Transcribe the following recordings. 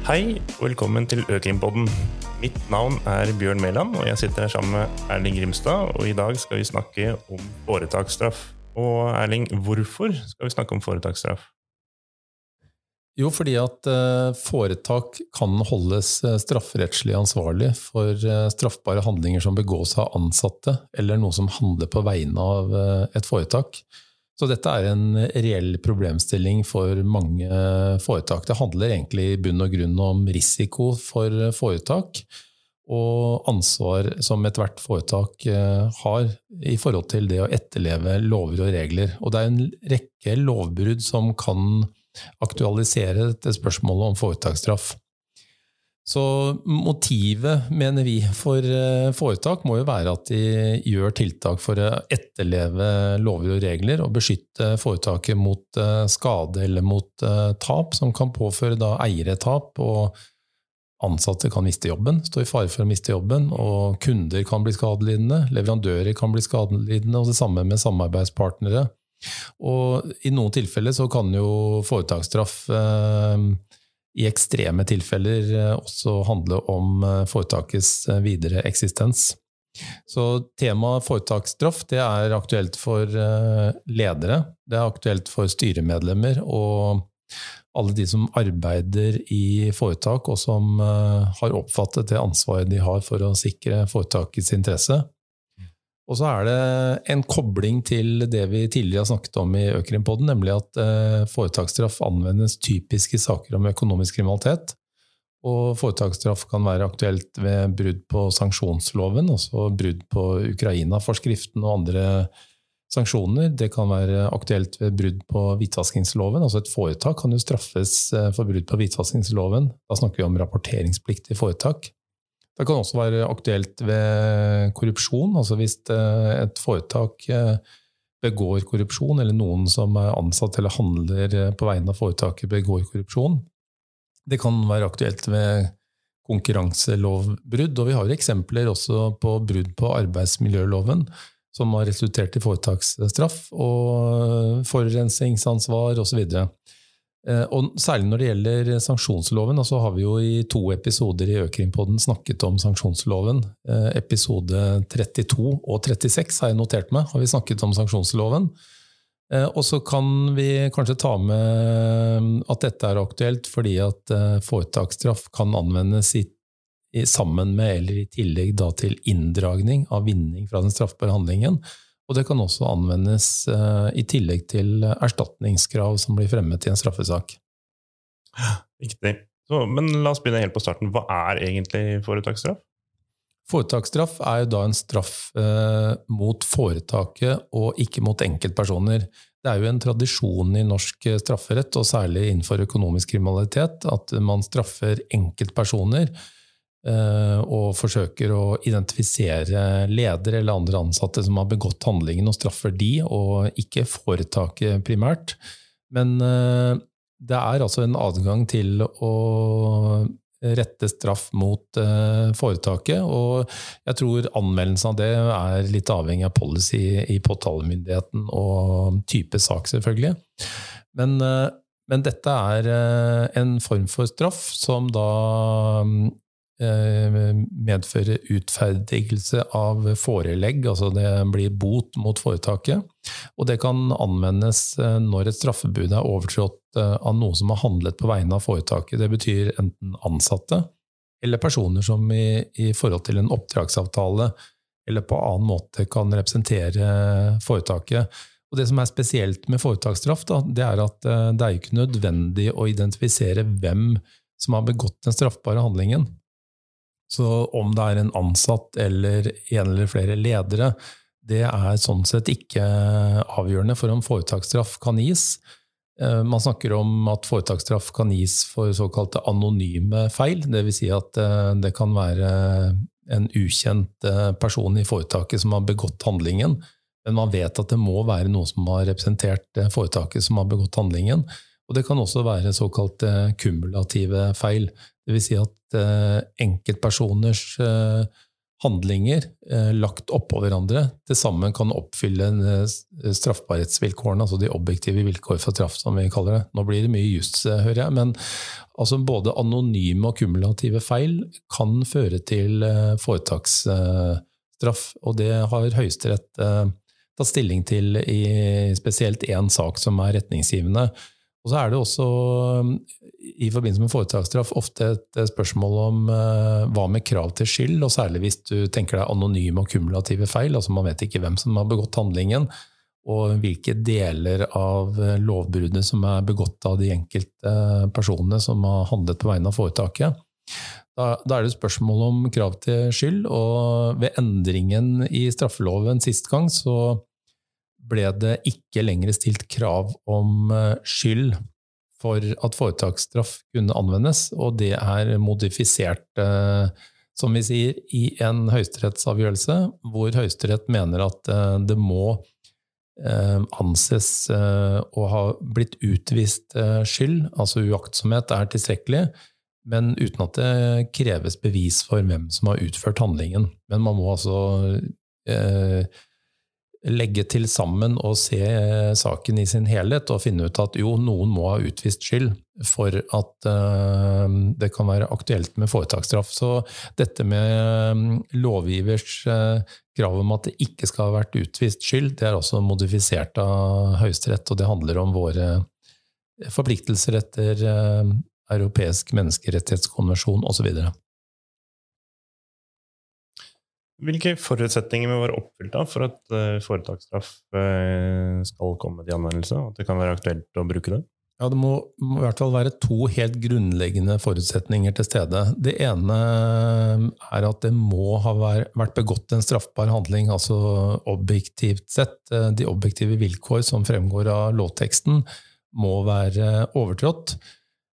Hei, og velkommen til Økrimpodden. Mitt navn er Bjørn Mæland, og jeg sitter her sammen med Erling Grimstad. Og i dag skal vi snakke om foretaksstraff. Og Erling, hvorfor skal vi snakke om foretaksstraff? Jo, fordi at uh, foretak kan holdes uh, strafferettslig ansvarlig for uh, straffbare handlinger som begås av ansatte, eller noe som handler på vegne av et foretak. Så dette er en reell problemstilling for mange foretak. Det handler egentlig i bunn og grunn om risiko for foretak og ansvar som ethvert foretak har i forhold til det å etterleve lover og regler. Og det er en rekke lovbrudd som kan aktualisere dette spørsmålet om foretaksstraff. Så motivet, mener vi, for eh, foretak må jo være at de gjør tiltak for å etterleve lover og regler og beskytte foretaket mot eh, skade eller mot eh, tap, som kan påføre da eiere tap. og Ansatte kan miste jobben, stå i fare for å miste jobben, og kunder kan bli skadelidende, leverandører kan bli skadelidende, og det samme med samarbeidspartnere. Og I noen tilfeller så kan jo foretaksstraff eh, i ekstreme tilfeller eh, også handle om eh, foretakets eh, videre eksistens. Så temaet foretaksstraff det er aktuelt for ledere, det er aktuelt for styremedlemmer og alle de som arbeider i foretak, og som har oppfattet det ansvaret de har for å sikre foretakets interesse. Og så er det en kobling til det vi tidligere har snakket om i Økrimpodden, nemlig at eh, foretaksstraff anvendes typisk i saker om økonomisk kriminalitet. Og foretaksstraff kan være aktuelt ved brudd på sanksjonsloven, altså brudd på Ukraina-forskriften og andre sanksjoner. Det kan være aktuelt ved brudd på hvitvaskingsloven. Altså et foretak kan jo straffes eh, for brudd på hvitvaskingsloven. Da snakker vi om rapporteringsplikt i foretak. Det kan også være aktuelt ved korrupsjon. altså Hvis eh, et foretak eh, begår korrupsjon, eller noen som er ansatt eller handler eh, på vegne av foretaket, begår korrupsjon. Det kan være aktuelt ved konkurranselovbrudd, og vi har eksempler også på brudd på arbeidsmiljøloven som har resultert i foretaksstraff og forurensningsansvar osv. Eh, og Særlig når det gjelder sanksjonsloven, så har vi jo i to episoder i Økrimpodden snakket om sanksjonsloven. Eh, episode 32 og 36 har jeg notert meg, har vi snakket om sanksjonsloven. Eh, og så kan vi kanskje ta med at dette er aktuelt fordi at foretaksstraff kan anvendes i, sammen med eller i tillegg til inndragning av vinning fra den straffbare handlingen. Og det kan også anvendes uh, i tillegg til erstatningskrav som blir fremmet i en straffesak. Riktig. Så, men la oss begynne helt på starten. Hva er egentlig foretaksstraff? Foretaksstraff er jo da en straff eh, mot foretaket og ikke mot enkeltpersoner. Det er jo en tradisjon i norsk strafferett, og særlig innenfor økonomisk kriminalitet, at man straffer enkeltpersoner Eh, og forsøker å identifisere ledere eller andre ansatte som har begått handlingen, og straffer de, og ikke foretaket primært. Men eh, det er altså en adgang til å rette straff mot eh, foretaket, og jeg tror anmeldelsen av det er litt avhengig av policy i påtalemyndigheten og type sak, selvfølgelig. Men, men dette er en form for straff som da Eh, medføre utferdigelse av forelegg, altså det blir bot mot foretaket. Og det kan anvendes eh, når et straffebud er overtrådt eh, av noen som har handlet på vegne av foretaket. Det betyr enten ansatte eller personer som i, i forhold til en oppdragsavtale eller på annen måte kan representere foretaket. Og Det som er spesielt med foretaksstraff, da, det er at det er ikke nødvendig å identifisere hvem som har begått den straffbare handlingen. Så om det er en ansatt eller en eller flere ledere, det er sånn sett ikke avgjørende for om foretaksstraff kan gis. Eh, man snakker om at foretaksstraff kan gis for såkalte anonyme feil. Dvs. Si at eh, det kan være en ukjent eh, person i foretaket som har begått handlingen, men man vet at det må være noen som har representert foretaket som har begått handlingen. Og det kan også være såkalte kumulative feil. Dvs. Si at uh, enkeltpersoners uh, handlinger eh, lagt oppå hverandre til sammen kan oppfylle eh, straffbarhetsvilkårene, altså de objektive vilkår for straff, som vi kaller det. Nå blir det mye juss, eh, hører jeg, men altså både anonyme og kumulative feil kan føre til eh, foretaksstraff, og det har Høyesterett eh, tatt stilling til i spesielt én sak som er retningsgivende. Og så er det også i forbindelse med foretaksstraff ofte et spørsmål om uh, hva med krav til skyld, og særlig hvis du tenker deg anonyme og kumulative feil, altså man vet ikke hvem som har begått handlingen, og hvilke deler av eh, lovbruddet som er begått av de enkelte personene som har handlet på vegne av foretaket. Da, da er det spørsmål om krav til skyld, og ved endringen i straffeloven sist gang så ble det ikke lenger stilt krav om eh, skyld for at foretaksstraff kunne anvendes, og det er modifisert, eh, som vi sier, i en høyesterettsavgjørelse, hvor Høyesterett mener at eh, det må anses å ha blitt utvist skyld, altså uaktsomhet er tilstrekkelig, men uten at det kreves bevis for hvem som har utført handlingen. Men man må altså legge til sammen og se eh, saken i sin helhet og finne ut at jo, noen må ha utvist skyld for at uh, det kan være aktuelt med foretaksstraff. Så dette med um, lovgivers krav om at det ikke skal ha vært utvist skyld, det er også modifisert av Høyesterett, og det handler om våre forpliktelser etter europeisk menneskerettighetskonvensjon osv. Hvilke forutsetninger må være oppfylt da for at uh, foretaksstraff uh, skal komme til anvendelse, og at det kan være aktuelt å bruke det? Ja, Det må, må, i hvert fall være to helt grunnleggende forutsetninger til stede. Det ene er at det må ha vært begått en straffbar handling, altså objektivt sett. Eh, de objektive vilkår som fremgår av lovteksten, må være overtrådt.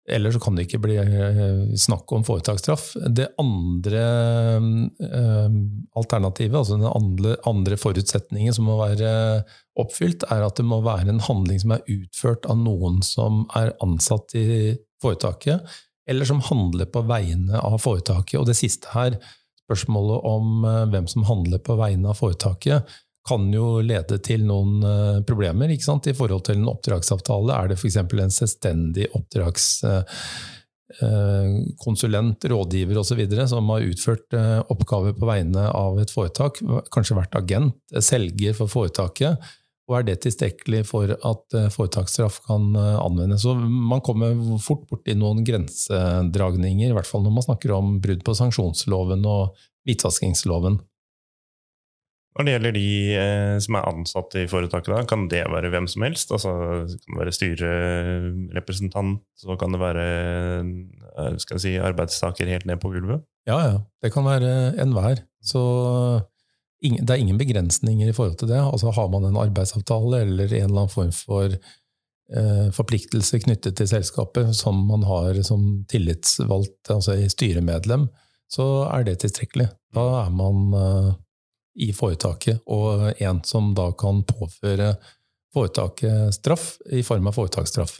Eller så kan det ikke bli eh, snakk om foretaksstraff. Det andre eh, alternativet, altså den andre, forutsetningen som må være oppfylt, er at det må være en handling som er utført av noen som er ansatt i foretaket, eller som handler på vegne av foretaket. Og det siste her, spørsmålet om eh, hvem som handler på vegne av foretaket, kan jo lede til noen eh, problemer i forhold til en oppdragsavtale. Er det f.eks. en selvstendig oppdragskonsulent, eh, rådgiver osv. som har utført eh, oppgaver på vegne av et foretak, kanskje vært agent, selger for foretaket, og er det tilstrekkelig for at foretaksstraff kan anvendes? Så man kommer fort borti noen grensedragninger, i hvert fall når man snakker om brudd på sanksjonsloven og hvitvaskingsloven. Når det gjelder de eh, som er ansatt i foretaket, da, kan det være hvem som helst? Altså, det kan være styrerepresentant, så kan det være eh, skal jeg si, arbeidstaker helt ned på gulvet? Ja, ja. Det kan være enhver. Så det er ingen begrensninger i forhold til det. Altså, har man en arbeidsavtale eller en eller annen form for eh, forpliktelse knyttet til selskapet, som man har som tillitsvalgt, altså styremedlem, så er det tilstrekkelig. Da er man eh, i foretaket, og en som da kan påføre foretaket straff i form av foretaksstraff.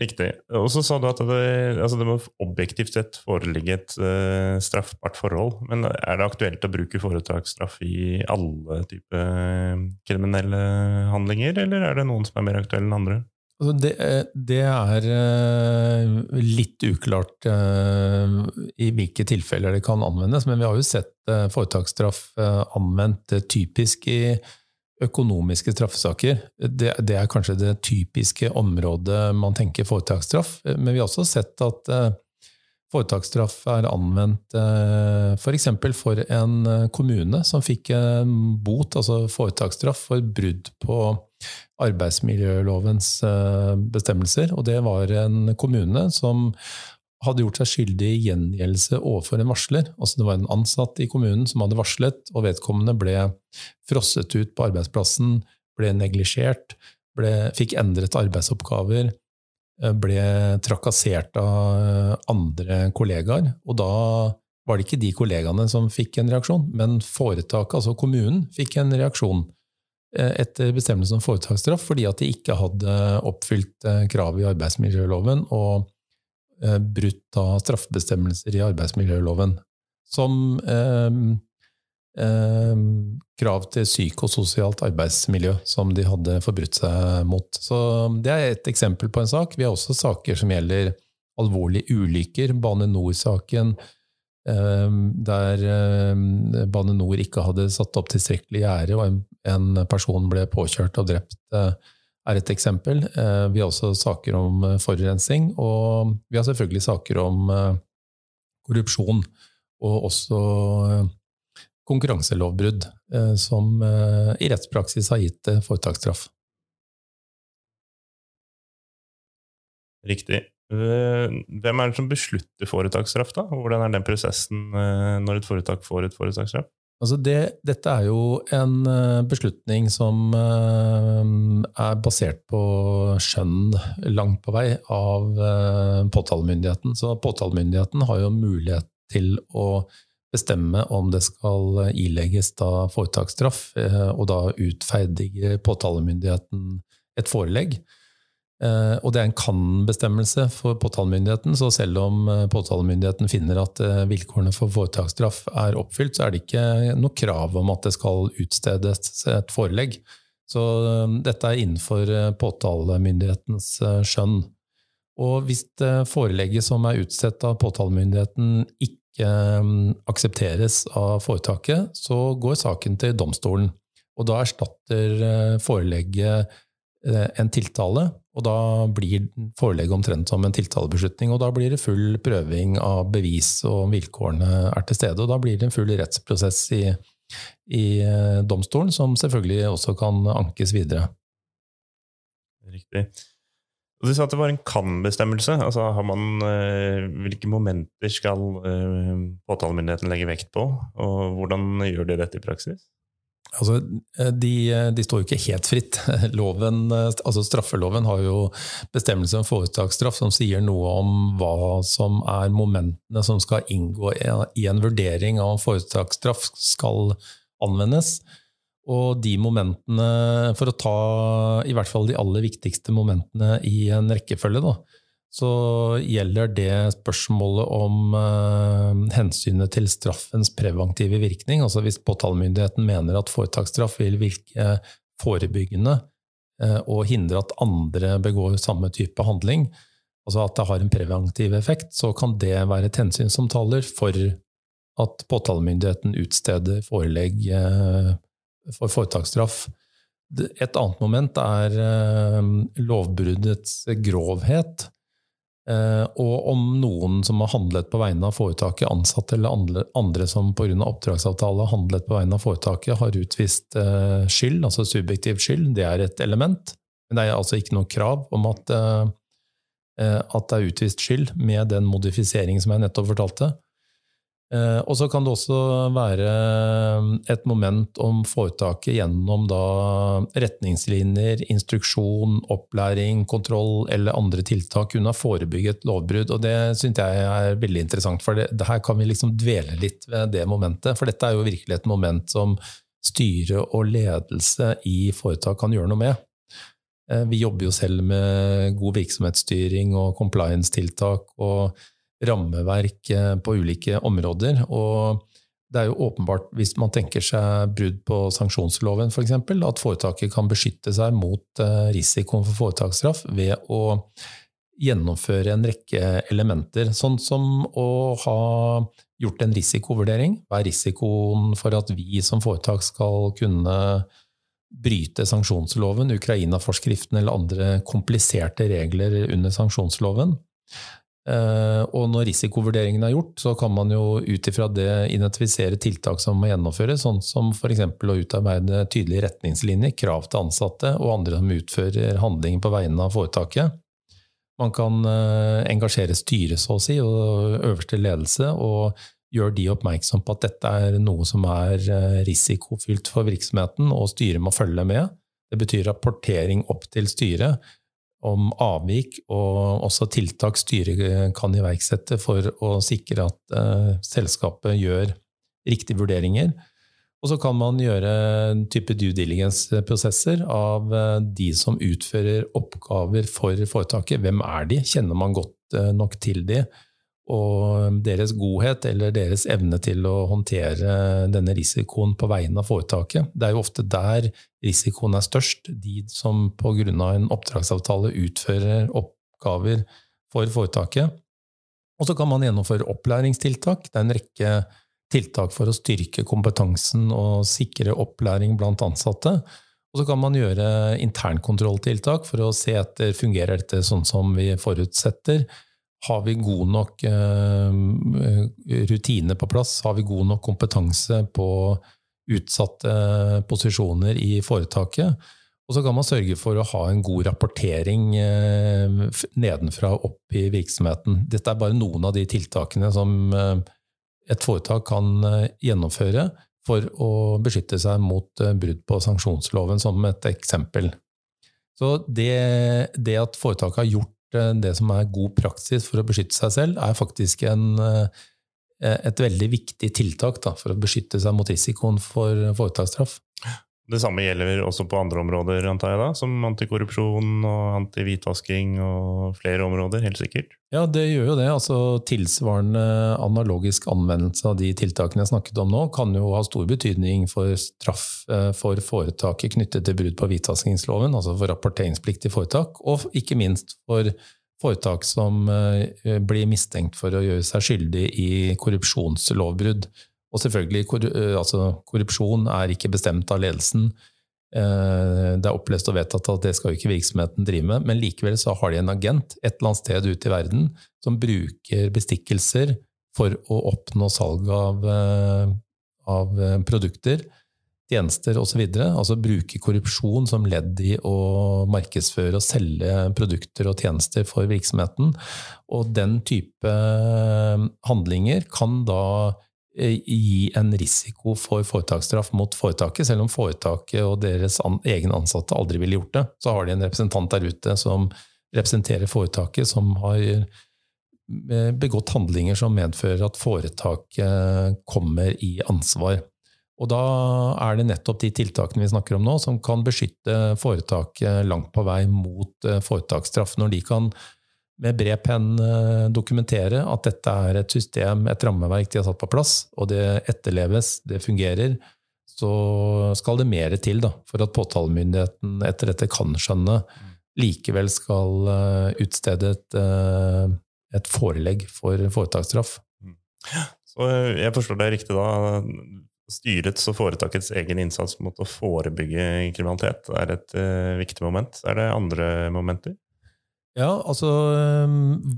Riktig. Og så sa du at det, altså det må objektivt sett foreligge et uh, straffbart forhold. Men er det aktuelt å bruke foretaksstraff i alle typer eh, kriminelle handlinger, eller er det noen som er mer aktuelle enn andre? Altså det, eh, det, er eh, litt uklart eh, i hvilke tilfeller det kan anvendes, men vi har jo sett foretaksstraff anvendt typisk i økonomiske straffesaker. Det, det, er kanskje det typiske området man tenker foretaksstraff, men vi har også sett at foretaksstraff er anvendt f.eks. For, for en kommune som fikk en bot, altså foretaksstraff, for brudd på arbeidsmiljølovens eh, bestemmelser. Og det var en kommune som hadde gjort seg skyldig i gjengjeldelse overfor en varsler. Altså det var en ansatt i kommunen som hadde varslet, og vedkommende ble frosset ut på arbeidsplassen, ble neglisjert, fikk endret arbeidsoppgaver, eh, ble trakassert av andre kollegaer. Og da var det ikke de kollegaene som fikk en reaksjon, men foretaket, altså kommunen, fikk en reaksjon. Eh, etter bestemmelsen om foretaksstraff fordi at de ikke hadde oppfylt eh, kravet i arbeidsmiljøloven og eh, brutt av straffebestemmelser i arbeidsmiljøloven. som eh, eh, krav til psykososialt arbeidsmiljø som de hadde forbrutt seg mot. Så Det er et eksempel på en sak. Vi har også saker som gjelder alvorlige ulykker. Bane NOR-saken, der eh, Bane NOR ikke hadde satt opp tilstrekkelig gjerde, og en, person ble påkjørt og drept, eh, er et eksempel. Eh, vi har også saker om forurensing, forurensning, og vi har selvfølgelig saker om korrupsjon, og også konkurranselovbrudd, eh, som eh, i rettspraksis har gitt eh, foretaksstraff. Riktig. Hvem er det som beslutter foretaksstraff, da? Hvordan er den prosessen når et foretak får et foretaksstraff? Altså det, dette er jo en beslutning som er basert på skjønn langt på vei av påtalemyndigheten. Så påtalemyndigheten har jo mulighet til å bestemme om det skal ilegges da foretaksstraff, eh, og da utferdiger påtalemyndigheten et forelegg. Eh, og det er en kan-bestemmelse for påtalemyndigheten, så selv om eh, påtalemyndigheten finner at vilkårene for foretaksstraff er oppfylt, så er det ikke noe krav om at det skal utstedes et forelegg. Så dette er innenfor påtalemyndighetens skjønn. Og hvis forelegget som er utstedt av påtalemyndigheten, ikke aksepteres av foretaket, så går saken til domstolen. Og da erstatter forelegget en tiltale, og da blir forelegget omtrent som en tiltalebeslutning. Og da blir det full prøving av bevis og om vilkårene er til stede. Og da blir det en full rettsprosess i, i uh, domstolen, som selvfølgelig også kan ankes videre. Riktig. Du sa at det var en kan-bestemmelse. Altså, eh, hvilke momenter skal eh, påtalemyndigheten legge vekt på, og hvordan gjør de dette i praksis? Altså, eh, de, de, står jo ikke helt fritt. Loven, altså Straffeloven har jo bestemmelser om foretaksstraff som sier noe om hva som er momentene som skal inngå i en vurdering av om foretaksstraff skal anvendes. Og de momentene, for å ta i hvert fall de aller viktigste momentene i en rekkefølge, da, så gjelder det spørsmålet om eh, hensynet til straffens preventive virkning. Altså hvis påtalemyndigheten mener at foretaksstraff vil virke forebyggende eh, og hindre at andre begår samme type handling, altså at det har en preventiv effekt, så kan det være et hensyn som taler for at påtalemyndigheten utsteder forelegg eh, for foretaksstraff. Et annet moment er eh, lovbruddets grovhet. Eh, og om noen som har handlet på vegne av foretaket, ansatte eller andre, som pga. oppdragsavtale har handlet på vegne av foretaket, har utvist eh, skyld, altså subjektiv skyld, det er et element. Men det er altså ikke noe krav om at, at det er utvist skyld med den modifiseringen som jeg nettopp fortalte. Eh, og så kan det også være eh, et moment om foretaket gjennom retningslinjer, instruksjon, opplæring, kontroll eller andre tiltak kunne ha forebygget lovbrudd. Og det syns jeg er veldig interessant, for det, det her kan vi liksom dvele litt ved det momentet. For dette er jo virkelig et moment som styre og ledelse i foretak kan gjøre noe med. Eh, vi jobber jo selv med god virksomhetsstyring og compliance-tiltak. og rammeverk eh, på ulike områder. og det er jo åpenbart, hvis man tenker seg brudd på sanksjonsloven f.eks., for at foretaket kan beskytte seg mot eh, risikoen for foretaksstraff ved å gjennomføre en rekke elementer, sånn som å ha gjort en risikovurdering. Hva er risikoen for at vi som foretak skal kunne bryte sanksjonsloven, Ukraina-forskriften eller andre kompliserte regler under sanksjonsloven? Eh, og når risikovurderingen er gjort, så kan man jo ut ifra det identifisere tiltak som må gjennomføres, sånn som f.eks. å utarbeide tydelige retningslinjer, krav til ansatte og andre som utfører handlinger på vegne av foretaket. Man kan eh, engasjere styret, så å si, og øverste ledelse, og gjøre de oppmerksom på at dette er noe som er eh, risikofylt for virksomheten, og styret må følge med. Det betyr rapportering opp til styret om avvik og også tiltak styret kan iverksette for å sikre at uh, selskapet gjør riktige vurderinger. Og så kan man gjøre en type due diligence-prosesser av uh, de som utfører oppgaver for foretaket. Hvem er de? Kjenner man godt uh, nok til de? Og deres godhet eller deres evne til å håndtere denne risikoen på vegne av foretaket. Det er jo ofte der risikoen er størst. De som pga. en oppdragsavtale utfører oppgaver for foretaket. Og så kan man gjennomføre opplæringstiltak. Det er en rekke tiltak for å styrke kompetansen og sikre opplæring blant ansatte. Og så kan man gjøre internkontrolltiltak for å se etter fungerer dette sånn som vi forutsetter. Har vi god nok uh, rutine på plass? Har vi god nok kompetanse på utsatte posisjoner i foretaket? Og så kan man sørge for å ha en god rapportering nedenfra og opp i virksomheten. Dette er bare noen av de tiltakene som et foretak kan gjennomføre for å beskytte seg mot eh, brudd på sanksjonsloven, som et eksempel. Så det, det at foretaket har gjort eh, det som er god praksis for å beskytte seg selv, er faktisk en, eh, et veldig viktig tiltak da, for å beskytte seg mot risikoen for foretaksstraff. Det samme gjelder også på andre områder, antar jeg da, som antikorrupsjon og antihvitvasking og flere områder, helt sikkert? Ja, det gjør jo det. Altså, tilsvarende analogisk anvendelse av de tiltakene jeg snakket om nå, kan jo ha stor betydning for straff eh, for foretaket knyttet til brudd på hvitvaskingsloven, altså for rapporteringspliktig foretak, og ikke minst for foretak som eh, blir mistenkt for å gjøre seg skyldig i korrupsjonslovbrudd. Og selvfølgelig, eh, altså, korrupsjon er ikke bestemt av ledelsen. Eh, det er opplest og vedtatt at det skal jo ikke virksomheten drive med, men likevel så har de en agent et eller annet sted ute i verden som bruker bestikkelser for å oppnå salg av, eh, av produkter, tjenester osv. Altså bruke korrupsjon som ledd i å markedsføre og selge produkter og tjenester for virksomheten. Og den type handlinger kan da gi en risiko for foretaksstraff mot foretaket, selv om foretaket og deres an egne ansatte aldri ville gjort det. Så har de en representant der ute som representerer foretaket, som har eh, begått handlinger som medfører at foretaket kommer i ansvar. Og da er det nettopp de tiltakene vi snakker om nå, som kan beskytte foretaket langt på vei mot eh, foretaksstraff. Når de kan med bred penn eh, dokumentere at dette er et system, et rammeverk de har satt på plass, og det etterleves, det fungerer, så skal det mer til da, for at påtalemyndigheten etter dette kan skjønne, likevel skal eh, utstede et, eh, et forelegg for foretaksstraff. Så jeg forstår det riktig da. Styrets og foretakets egen innsats mot å forebygge kriminalitet er et viktig moment. Er det andre momenter? Ja, altså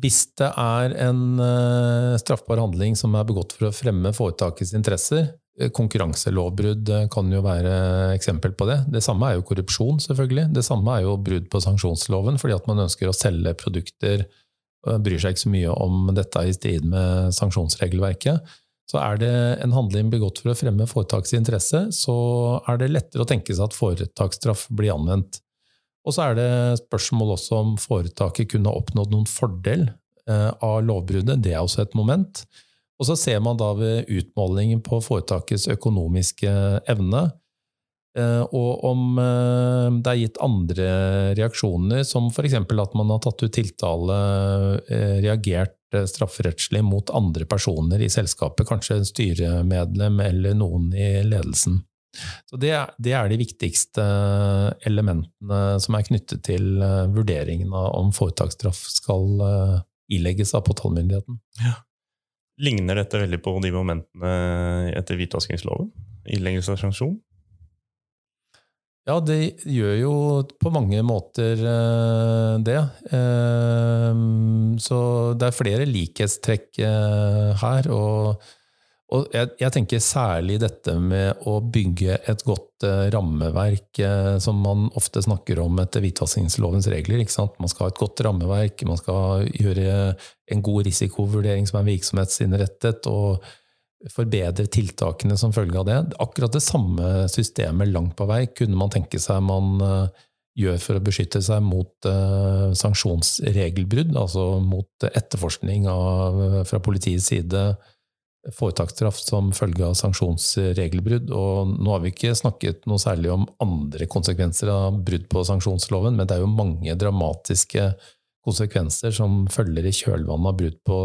hvis det er en uh, straffbar handling som er begått for å fremme foretakets interesser, eh, konkurranselovbrudd eh, kan jo være eksempel på det. Det samme er jo korrupsjon, selvfølgelig. Det samme er jo brudd på sanksjonsloven, fordi at man ønsker å selge produkter bryr seg ikke så mye om dette i strid med sanksjonsregelverket. Så er det en handling begått for å fremme foretakets interesse, så er det lettere å tenke seg at foretaksstraff blir anvendt. Og så er det spørsmål også om foretaket kunne oppnådd noen fordel eh, av lovbruddet. Det er også et moment. Og så ser man da ved utmålingen på foretakets økonomiske evne, eh, og om eh, det er gitt andre reaksjoner, som f.eks. at man har tatt ut tiltale, reagert strafferettslig mot andre personer i selskapet, kanskje en styremedlem eller noen i ledelsen. Så det, det, er de viktigste elementene som er knyttet til eh, vurderingen av om foretaksstraff skal eh, ilegges av påtalemyndigheten. Ja. Ligner dette veldig på de momentene etter hvitvaskingsloven? Ileggelse av sanksjon? Ja, det gjør jo på mange måter eh, det. Så det er flere likhetstrekk her. og og jeg, jeg, tenker særlig dette med å bygge et godt eh, rammeverk, eh, som man ofte snakker om etter hvitvaskingslovens regler. Man skal ha et godt rammeverk, man skal gjøre en god risikovurdering som er virksomhetsinnrettet, og forbedre tiltakene som følge av det. Akkurat det samme systemet langt på vei kunne man tenke seg man eh, gjør for å beskytte seg mot uh, sanksjonsregelbrudd, altså mot etterforskning av, fra politiets side foretaksstraff som følge av sanksjonsregelbrudd. Og nå har vi ikke snakket noe særlig om andre konsekvenser av brudd på sanksjonsloven, men det er jo mange dramatiske konsekvenser som følger i kjølvannet av brudd på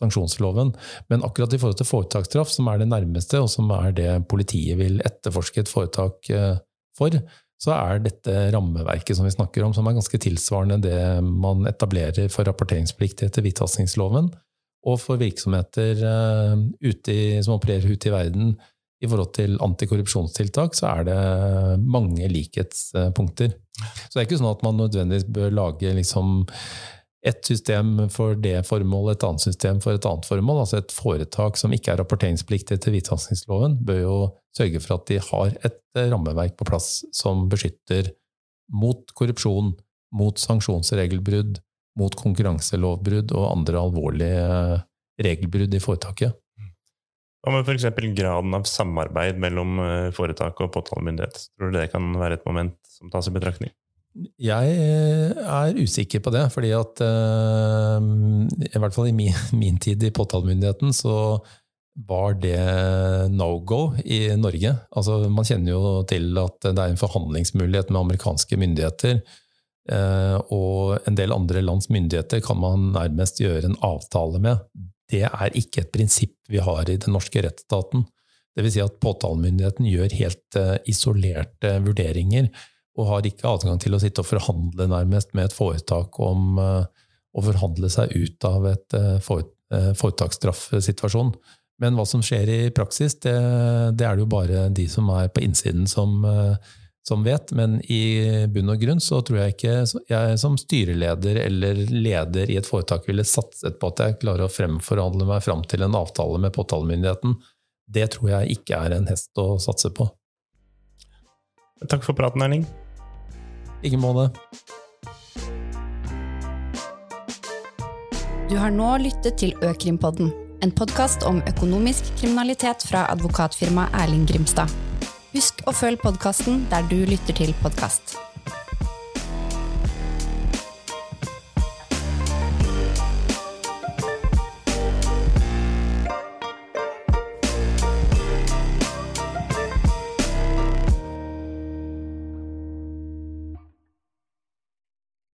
sanksjonsloven. Men akkurat i forhold til foretaksstraff, som er det nærmeste, og som er det politiet vil etterforske et foretak for, så er dette rammeverket som vi snakker om, som er ganske tilsvarende det man etablerer for rapporteringsplikt etter hvitvaskingsloven, og for virksomheter ute i, som opererer ute i verden i forhold til antikorrupsjonstiltak, så er det mange likhetspunkter. Så det er ikke sånn at man nødvendigvis bør lage liksom et system for det formålet, et annet system for et annet formål. Altså et foretak som ikke er rapporteringspliktig til hvitvaskingsloven, bør jo sørge for at de har et rammeverk på plass som beskytter mot korrupsjon, mot sanksjonsregelbrudd, mot konkurranselovbrudd og andre alvorlige regelbrudd i foretaket. Hva med f.eks. graden av samarbeid mellom eh, foretak og påtalemyndighet? Tror du det kan være et moment som tas i betraktning? Jeg eh, er usikker på det, fordi at i hvert fall i min, min tid i påtalemyndigheten så var det no go i Norge. Altså, man kjenner jo til at det er en forhandlingsmulighet med amerikanske myndigheter. Uh, og en del andre lands myndigheter kan man nærmest gjøre en avtale med det er ikke et prinsipp vi har i den norske rettsstaten. Dvs. Si at påtalemyndigheten gjør helt uh, isolerte vurderinger, og har ikke adgang til å sitte og forhandle nærmest med et foretak om uh, å forhandle seg ut av et foretaksstraffsituasjon. Men hva som skjer i praksis, det, det, er det jo bare de som er på innsiden som uh, som vet, men i bunn og grunn så tror jeg ikke jeg som styreleder eller leder i et foretak ville satset på at jeg klarer å fremforhandle meg fram til en avtale med påtalemyndigheten. Det tror jeg ikke er en hest å satse på. Takk for praten, Erling. I like måte. Du har nå lyttet til Økrimpodden, en podkast om økonomisk kriminalitet fra advokatfirmaet Erling Grimstad. Husk å følge podkasten der du lytter til podkast.